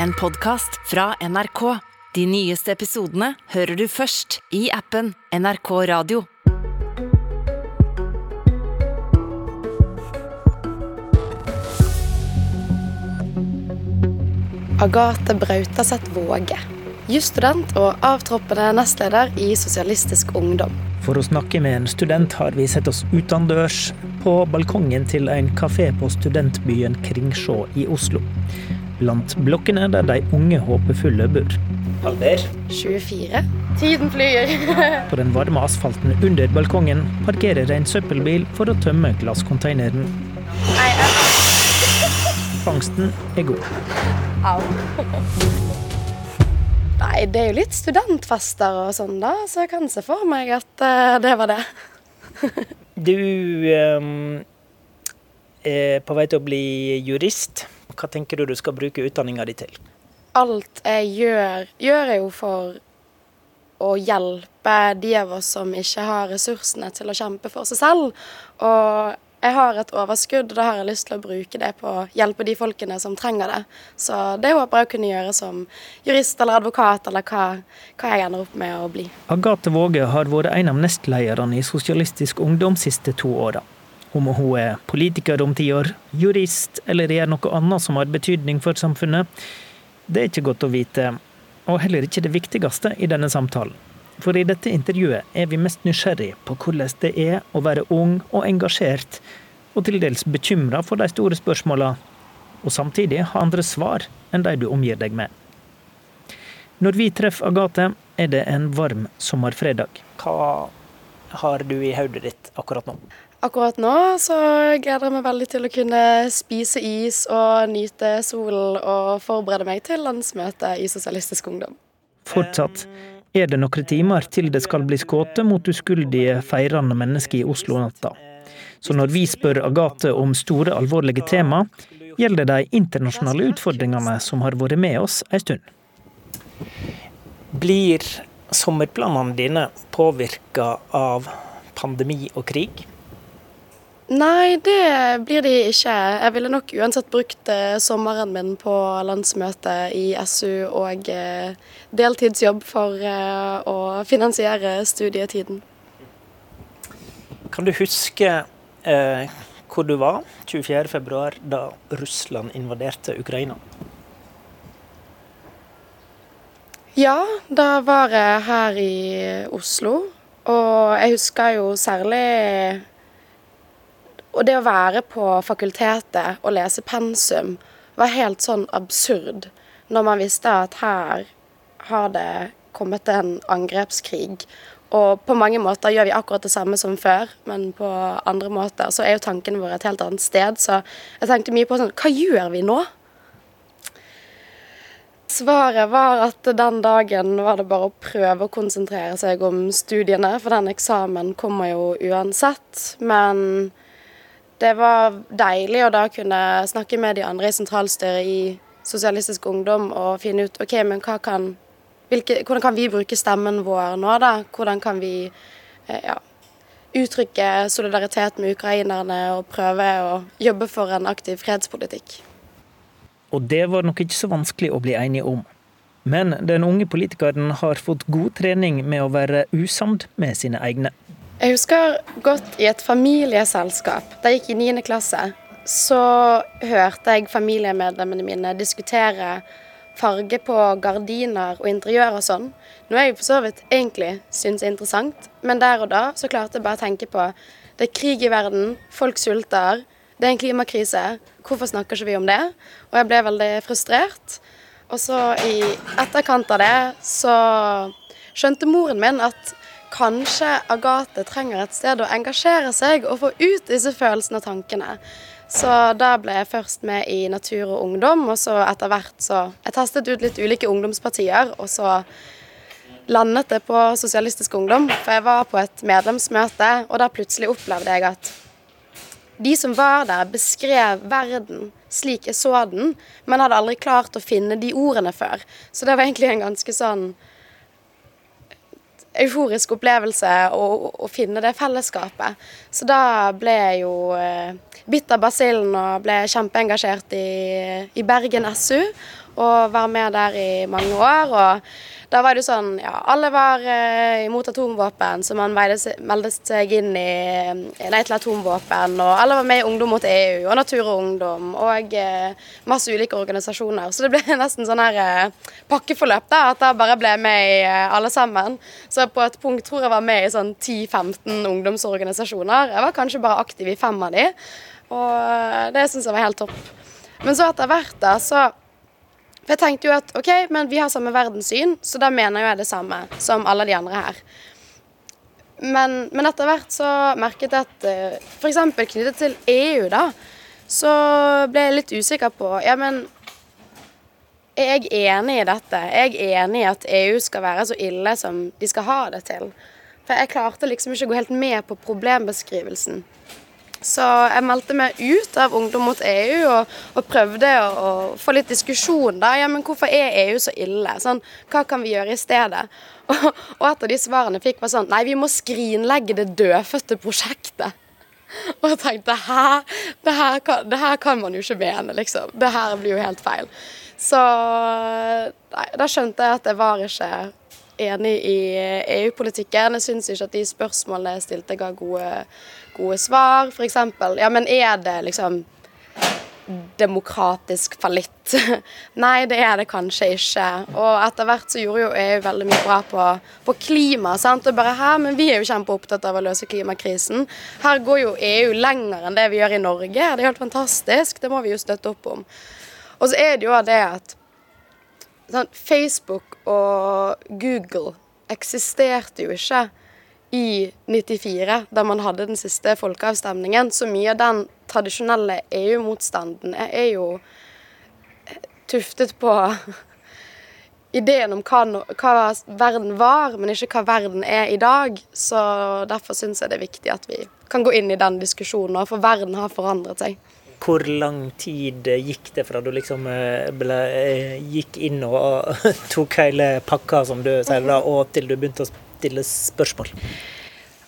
en podkast fra NRK. De nyeste episodene hører du først i appen NRK Radio. Agathe Brautaseth Våge. Jusstudent og avtroppende nestleder i Sosialistisk Ungdom. For å snakke med en student har vi sett oss utendørs på balkongen til en kafé på studentbyen Kringsjå i Oslo. Blant blokkene der de unge håpefulle bor. Alder? 24. Tiden flyr. På den varme asfalten under balkongen parkerer en søppelbil for å tømme glasscontaineren. Fangsten er god. Au. Nei, det er jo litt studentfester og sånn, da, så jeg kan se for meg at uh, det var det. Du um, er på vei til å bli jurist. Hva tenker du du skal bruke utdanninga di til? Alt jeg gjør, gjør jeg jo for å hjelpe de av oss som ikke har ressursene til å kjempe for seg selv. Og jeg har et overskudd, og da har jeg lyst til å bruke det på å hjelpe de folkene som trenger det. Så det håper jeg å kunne gjøre som jurist eller advokat, eller hva, hva jeg ender opp med å bli. Agathe Våge har vært en av nestlederne i Sosialistisk Ungdom siste to åra. Om hun er politiker om ti år, jurist eller gjør noe annet som har betydning for samfunnet, det er ikke godt å vite, og heller ikke det viktigste i denne samtalen. For i dette intervjuet er vi mest nysgjerrig på hvordan det er å være ung og engasjert, og til dels bekymra for de store spørsmåla, og samtidig ha andre svar enn de du omgir deg med. Når vi treffer Agathe, er det en varm sommerfredag. Hva har du i hodet ditt akkurat nå? Akkurat nå så gleder jeg meg veldig til å kunne spise is og nyte solen og forberede meg til landsmøtet i Sosialistisk Ungdom. Fortsatt er det noen timer til det skal bli skutt mot uskyldige feirende mennesker i Oslo-natta. Så når vi spør Agathe om store, alvorlige tema, gjelder det de internasjonale utfordringene som har vært med oss en stund. Blir sommerplanene dine påvirka av pandemi og krig? Nei, det blir de ikke. Jeg ville nok uansett brukt eh, sommeren min på landsmøte i SU og eh, deltidsjobb for eh, å finansiere studietiden. Kan du huske eh, hvor du var 24.2, da Russland invaderte Ukraina? Ja, da var jeg her i Oslo. Og jeg husker jo særlig og det å være på fakultetet og lese pensum var helt sånn absurd når man visste at her har det kommet en angrepskrig. Og på mange måter gjør vi akkurat det samme som før, men på andre måter så er jo tankene våre et helt annet sted. Så jeg tenkte mye på sånn Hva gjør vi nå? Svaret var at den dagen var det bare å prøve å konsentrere seg om studiene, for den eksamen kommer jo uansett. Men det var deilig å da kunne snakke med de andre i sentralstyret i Sosialistisk Ungdom og finne ut ok, men kan, hvilke, hvordan kan vi bruke stemmen vår nå, da? Hvordan kan vi eh, ja, uttrykke solidaritet med ukrainerne og prøve å jobbe for en aktiv fredspolitikk? Og det var nok ikke så vanskelig å bli enige om. Men den unge politikeren har fått god trening med å være usamd med sine egne. Jeg husker godt i et familieselskap. Da jeg gikk i 9. klasse, så hørte jeg familiemedlemmene mine diskutere farge på gardiner og interiør og sånn. Noe jeg for så vidt egentlig syns er interessant, men der og da så klarte jeg bare å tenke på det er krig i verden, folk sulter, det er en klimakrise. Hvorfor snakker ikke vi om det? Og jeg ble veldig frustrert. Og så i etterkant av det så skjønte moren min at kanskje Agathe trenger et sted å engasjere seg og få ut disse følelsene og tankene. Så da ble jeg først med i Natur og Ungdom, og så etter hvert så Jeg testet ut litt ulike ungdomspartier, og så landet det på Sosialistisk Ungdom. For jeg var på et medlemsmøte, og da plutselig opplevde jeg at de som var der, beskrev verden slik jeg så den, men hadde aldri klart å finne de ordene før. Så det var egentlig en ganske sånn euforisk opplevelse å, finne det fellesskapet. Så da ble jeg jo eh, bitt av basillen og ble kjempeengasjert i, i Bergen SU. Og være med der i mange år. og da var det sånn ja, Alle var eh, imot atomvåpen, så man meldte seg inn i eh, Nei til atomvåpen. Og alle var med i Ungdom mot EU og Natur og Ungdom og eh, masse ulike organisasjoner. Så det ble nesten sånn her eh, pakkeforløp, da, at da bare ble med i eh, alle sammen. Så på et punkt tror jeg var med i sånn 10-15 ungdomsorganisasjoner. Jeg var kanskje bare aktiv i fem av de, og eh, det syns jeg var helt topp. Men så etter hvert, da, så jeg tenkte jo at OK, men vi har samme verdenssyn, så da mener jeg det samme som alle de andre her. Men, men etter hvert så merket jeg at eh, f.eks. knyttet til EU, da, så ble jeg litt usikker på Ja, men er jeg enig i dette? Er jeg enig i at EU skal være så ille som de skal ha det til? For jeg klarte liksom ikke å gå helt med på problembeskrivelsen. Så jeg meldte meg ut av Ungdom mot EU og, og prøvde å, å, få litt diskusjon. da, ja, men Hvorfor er EU så ille? Sånn, hva kan vi gjøre i stedet? Og, og et av de svarene jeg fikk, var sånn Nei, vi må skrinlegge det dødfødte prosjektet. Og jeg tenkte hæ? Det her, kan, det her kan man jo ikke mene, liksom. Det her blir jo helt feil. Så nei, da skjønte jeg at det var ikke enig i EU-politikken. Jeg syns ikke at de spørsmålene jeg stilte, ga gode gode svar, f.eks. Ja, men er det liksom demokratisk fallitt? Nei, det er det kanskje ikke. Og etter hvert så gjorde jo EU veldig mye bra på, på klima. sant? Og bare her, Men vi er jo kjempeopptatt av å løse klimakrisen. Her går jo EU lenger enn det vi gjør i Norge. Det er helt fantastisk. Det må vi jo støtte opp om. Og så er det jo det at sånn, Facebook og Google eksisterte jo ikke i 94, da man hadde den siste folkeavstemningen. Så mye av den tradisjonelle EU-motstanden er jo tuftet på ideen om hva, hva, verden var, men ikke hva verden er i dag. Så derfor syns jeg det er viktig at vi kan gå inn i den diskusjonen, for verden har forandret seg. Hvor lang tid gikk det fra du liksom eh, ble, eh, gikk inn og tok hele pakka, som du sier, da, og til du begynte å stille spørsmål?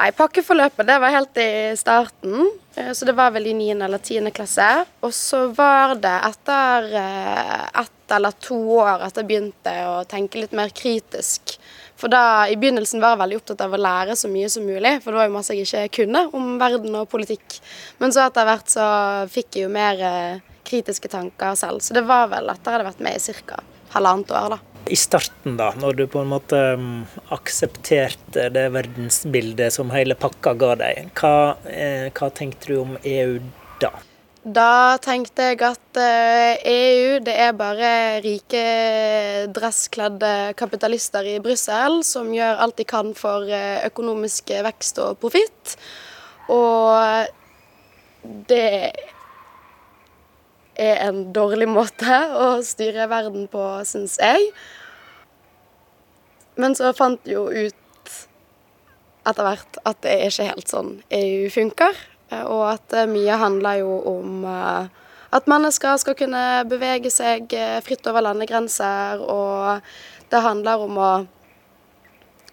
Nei, pakkeforløpet det var helt i starten, eh, så det var vel i 9. eller 10. klasse. Og så var det etter eh, ett eller to år at jeg begynte å tenke litt mer kritisk. For da, I begynnelsen var jeg veldig opptatt av å lære så mye som mulig, for det var jo masse jeg ikke kunne om verden og politikk. Men så etter hvert så fikk jeg jo mer eh, kritiske tanker selv. Så det var vel etter jeg hadde vært med i ca. halvannet år, da. I starten, da, når du på en måte um, aksepterte det verdensbildet som hele pakka ga deg, hva, eh, hva tenkte du om EU da? Da tenkte jeg at EU eh, e det er bare rike, dresskledde kapitalister i Brussel som gjør alt de kan for eh, økonomisk vekst og profitt. Og det er en dårlig måte å styre verden på, syns jeg. Men så fant jo ut etter hvert at det er ikke helt sånn EU funker. Og at mye handler jo om eh, at mennesker skal kunne bevege seg eh, fritt over landegrenser, og det handler om å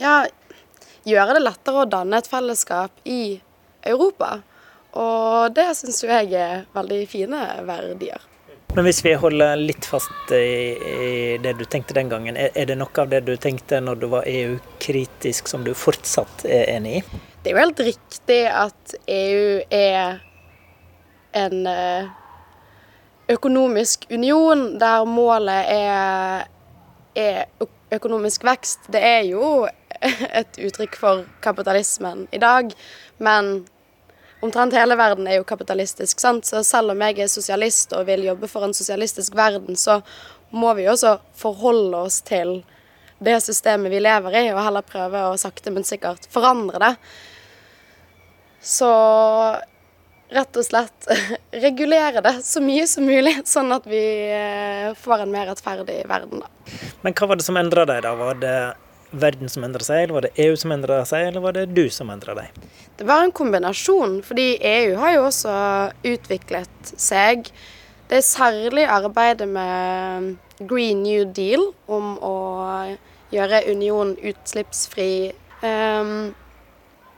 ja, gjøre det lettere å danne et fellesskap i Europa. Og det syns jo jeg er veldig fine verdier. Men hvis vi holder litt fast i, i det du tenkte den gangen, er, er, det noe av det du tenkte når du var EU-kritisk som du fortsatt er enig i? Det er jo helt riktig at EU er en eh, økonomisk union der målet er, er økonomisk vekst. Det er jo et uttrykk for kapitalismen i dag, men omtrent hele verden er jo kapitalistisk, sant. Så selv om jeg er sosialist og vil jobbe for en sosialistisk verden, så må vi også forholde oss til det systemet vi lever i, og heller prøve å sakte, men sikkert forandre det. Så rett og slett regulere det så mye som mulig, sånn at vi eh, får en mer rettferdig verden, da. Men hva var det som endra deg, da? Var det verden som endra seg, eller var det EU som endra seg, eller var det du som endra deg? Det var en kombinasjon, fordi EU har jo også utviklet seg. Det er særlig arbeidet med Green New Deal om å gjøre unionen utslippsfri. Um,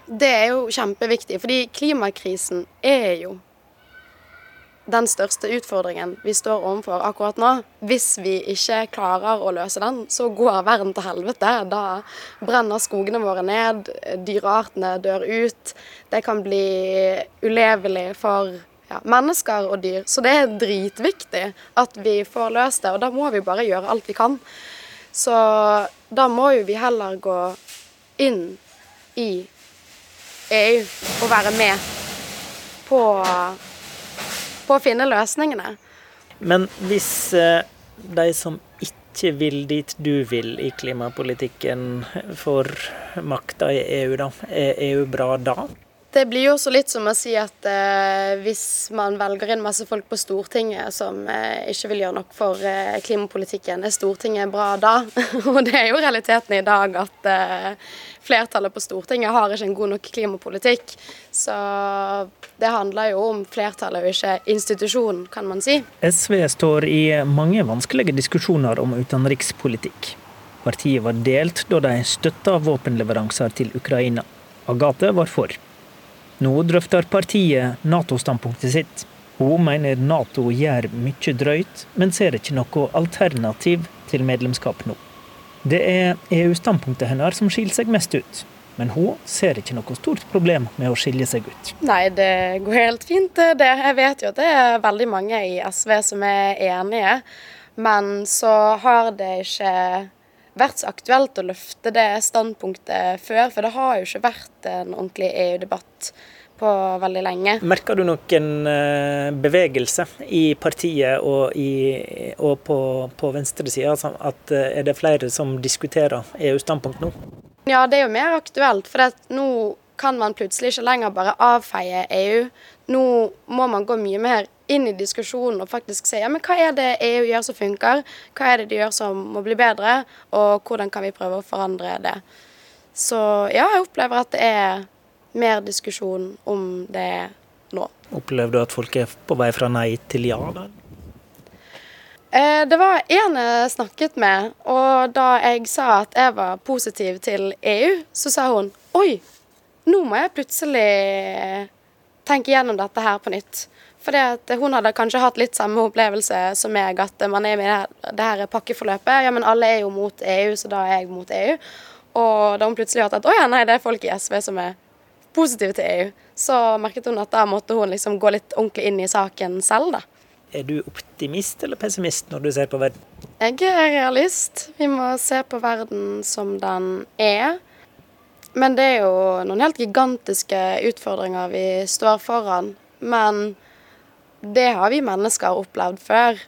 det er jo kjempeviktig, fordi klimakrisen er jo den største utfordringen vi står overfor akkurat nå. Hvis vi ikke klarer å løse den, så går verden til helvete. Da brenner skogene våre ned, dyreartene dør ut. Det kan bli ulevelig for ja, mennesker og dyr. Så det er dritviktig at vi får løst det, og da må vi bare gjøre alt vi kan. Så da må jo vi heller gå inn i EU å være med på på å finne løsningene. Men hvis eh, de som ikke vil dit du vil i klimapolitikken, får makta i EU, da, er EU bra da? Det blir jo også litt som å si at eh, hvis man velger inn masse folk på Stortinget som eh, ikke vil gjøre nok for eh, klimapolitikken, er Stortinget bra da? og det er jo realiteten i dag at eh, flertallet på Stortinget har ikke en god nok klimapolitikk. Så det handler jo om flertallet og ikke institusjonen, kan man si. SV står i mange vanskelige diskusjoner om utenrikspolitikk. Partiet var delt da de støtta våpenleveranser til Ukraina. Agathe var for. Nå drøfter partiet Nato-standpunktet sitt. Hun mener Nato gjør mye drøyt, men ser ikke noe alternativ til medlemskap nå. Det er EU-standpunktet hennes som skiller seg mest ut. Men hun ser ikke noe stort problem med å skilje seg ut. Nei, det går helt fint, det. Jeg vet jo at det er veldig mange i SV som er enige. Men så har det ikke vært så aktuelt å løfte det standpunktet før. For det har jo ikke vært en ordentlig EU-debatt på veldig lenge. Merker du noen eh, bevegelse i partiet og, i, og på, på venstresida? Altså at eh, er det flere som diskuterer EU-standpunkt nå? Ja, det er jo mer aktuelt. For nå kan man plutselig ikke lenger bare avfeie EU. Nå må man gå mye mer inn i diskusjonen og faktisk si ja, men hva er det EU gjør som funker, hva er det de gjør som må bli bedre, og hvordan kan vi prøve å forandre det. Så ja, jeg opplever at det er mer diskusjon om det nå. Opplever du at folk er på vei fra nei til ja? da? Eh, det var en jeg snakket med, og da jeg sa at jeg var positiv til EU, så sa hun oi, nå må jeg plutselig tenke gjennom dette her på nytt. Fordi at hun hadde kanskje hatt litt samme opplevelse som meg, at man er med i det her pakkeforløpet. Ja, men alle er jo mot EU, så da er jeg mot EU. Og da hun plutselig hørte at å ja, nei, det er folk i SV som er positive til EU, så merket hun at da måtte hun liksom gå litt ordentlig inn i saken selv, da. Er du optimist eller pessimist når du ser på verden? Jeg er realist. Vi må se på verden som den er. Men det er jo noen helt gigantiske utfordringer vi står foran. Men det har vi mennesker opplevd før.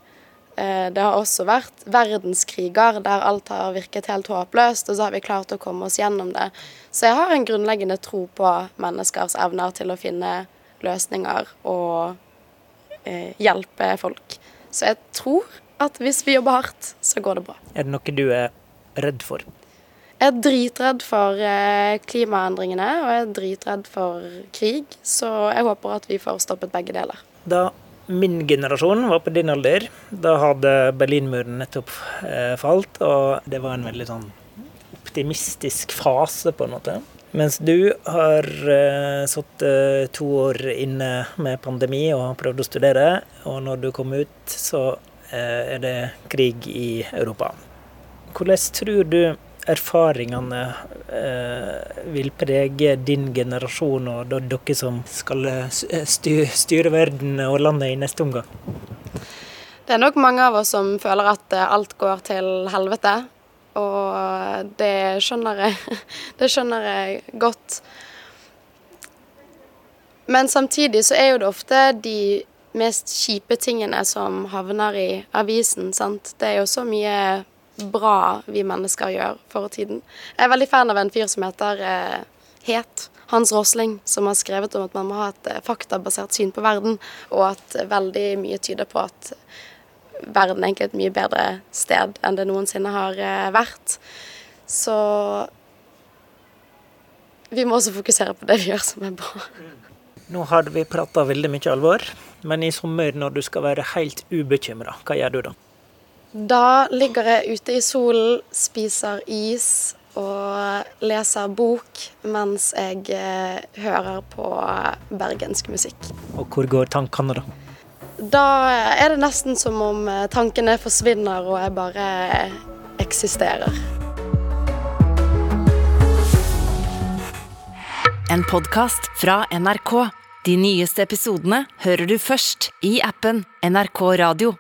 Eh, det har også vært verdenskriger der alt har virket helt håpløst, og så har vi klart å komme oss gjennom det. Så jeg har en grunnleggende tro på menneskers evner til å finne løsninger og eh, hjelpe folk. Så jeg tror at hvis vi jobber hardt, så går det bra. Er det noe du er redd for? Jeg er dritredd for eh, klimaendringene, og jeg er dritredd for krig. Så jeg håper at vi får stoppet begge deler. Da min generasjon var på din alder, da hadde Berlinmuren nettopp eh, falt, og det var en veldig sånn optimistisk fase, på en måte. Mens du har uh, sittet uh, to år inne med pandemi og har prøvd å studere, og når du kom ut, så er det krig i Europa. Hvordan tror du erfaringene eh, vil prege din generasjon og dere som skal styre, styre verden og landet i neste omgang? Det er nok mange av oss som føler at eh, alt går til helvete. Og det skjønner jeg, det skjønner jeg godt. Men samtidig så er jo det ofte de mest kjipe tingene som havner i avisen. sant? Det er jo så mye bra vi mennesker gjør for tiden. Jeg er veldig fan av en fyr som heter eh, Het. Hans Rosling, som har skrevet om at man må ha et eh, faktabasert syn på verden, og at veldig mye tyder på at verden egentlig er et mye bedre sted enn det noensinne har eh, vært. Så vi må også fokusere på det vi gjør som er bra. Nå hadde vi prata veldig mye alvor, men i sommer når du skal være helt ubekymra, hva gjør du da? Da ligger jeg ute i solen, spiser is og leser bok mens jeg eh, hører på bergensk musikk. Og hvor går tankene, da? Da er det nesten som om eh, tankene forsvinner og jeg bare eksisterer. En podkast fra NRK. De nyeste episodene hører du først i appen NRK Radio.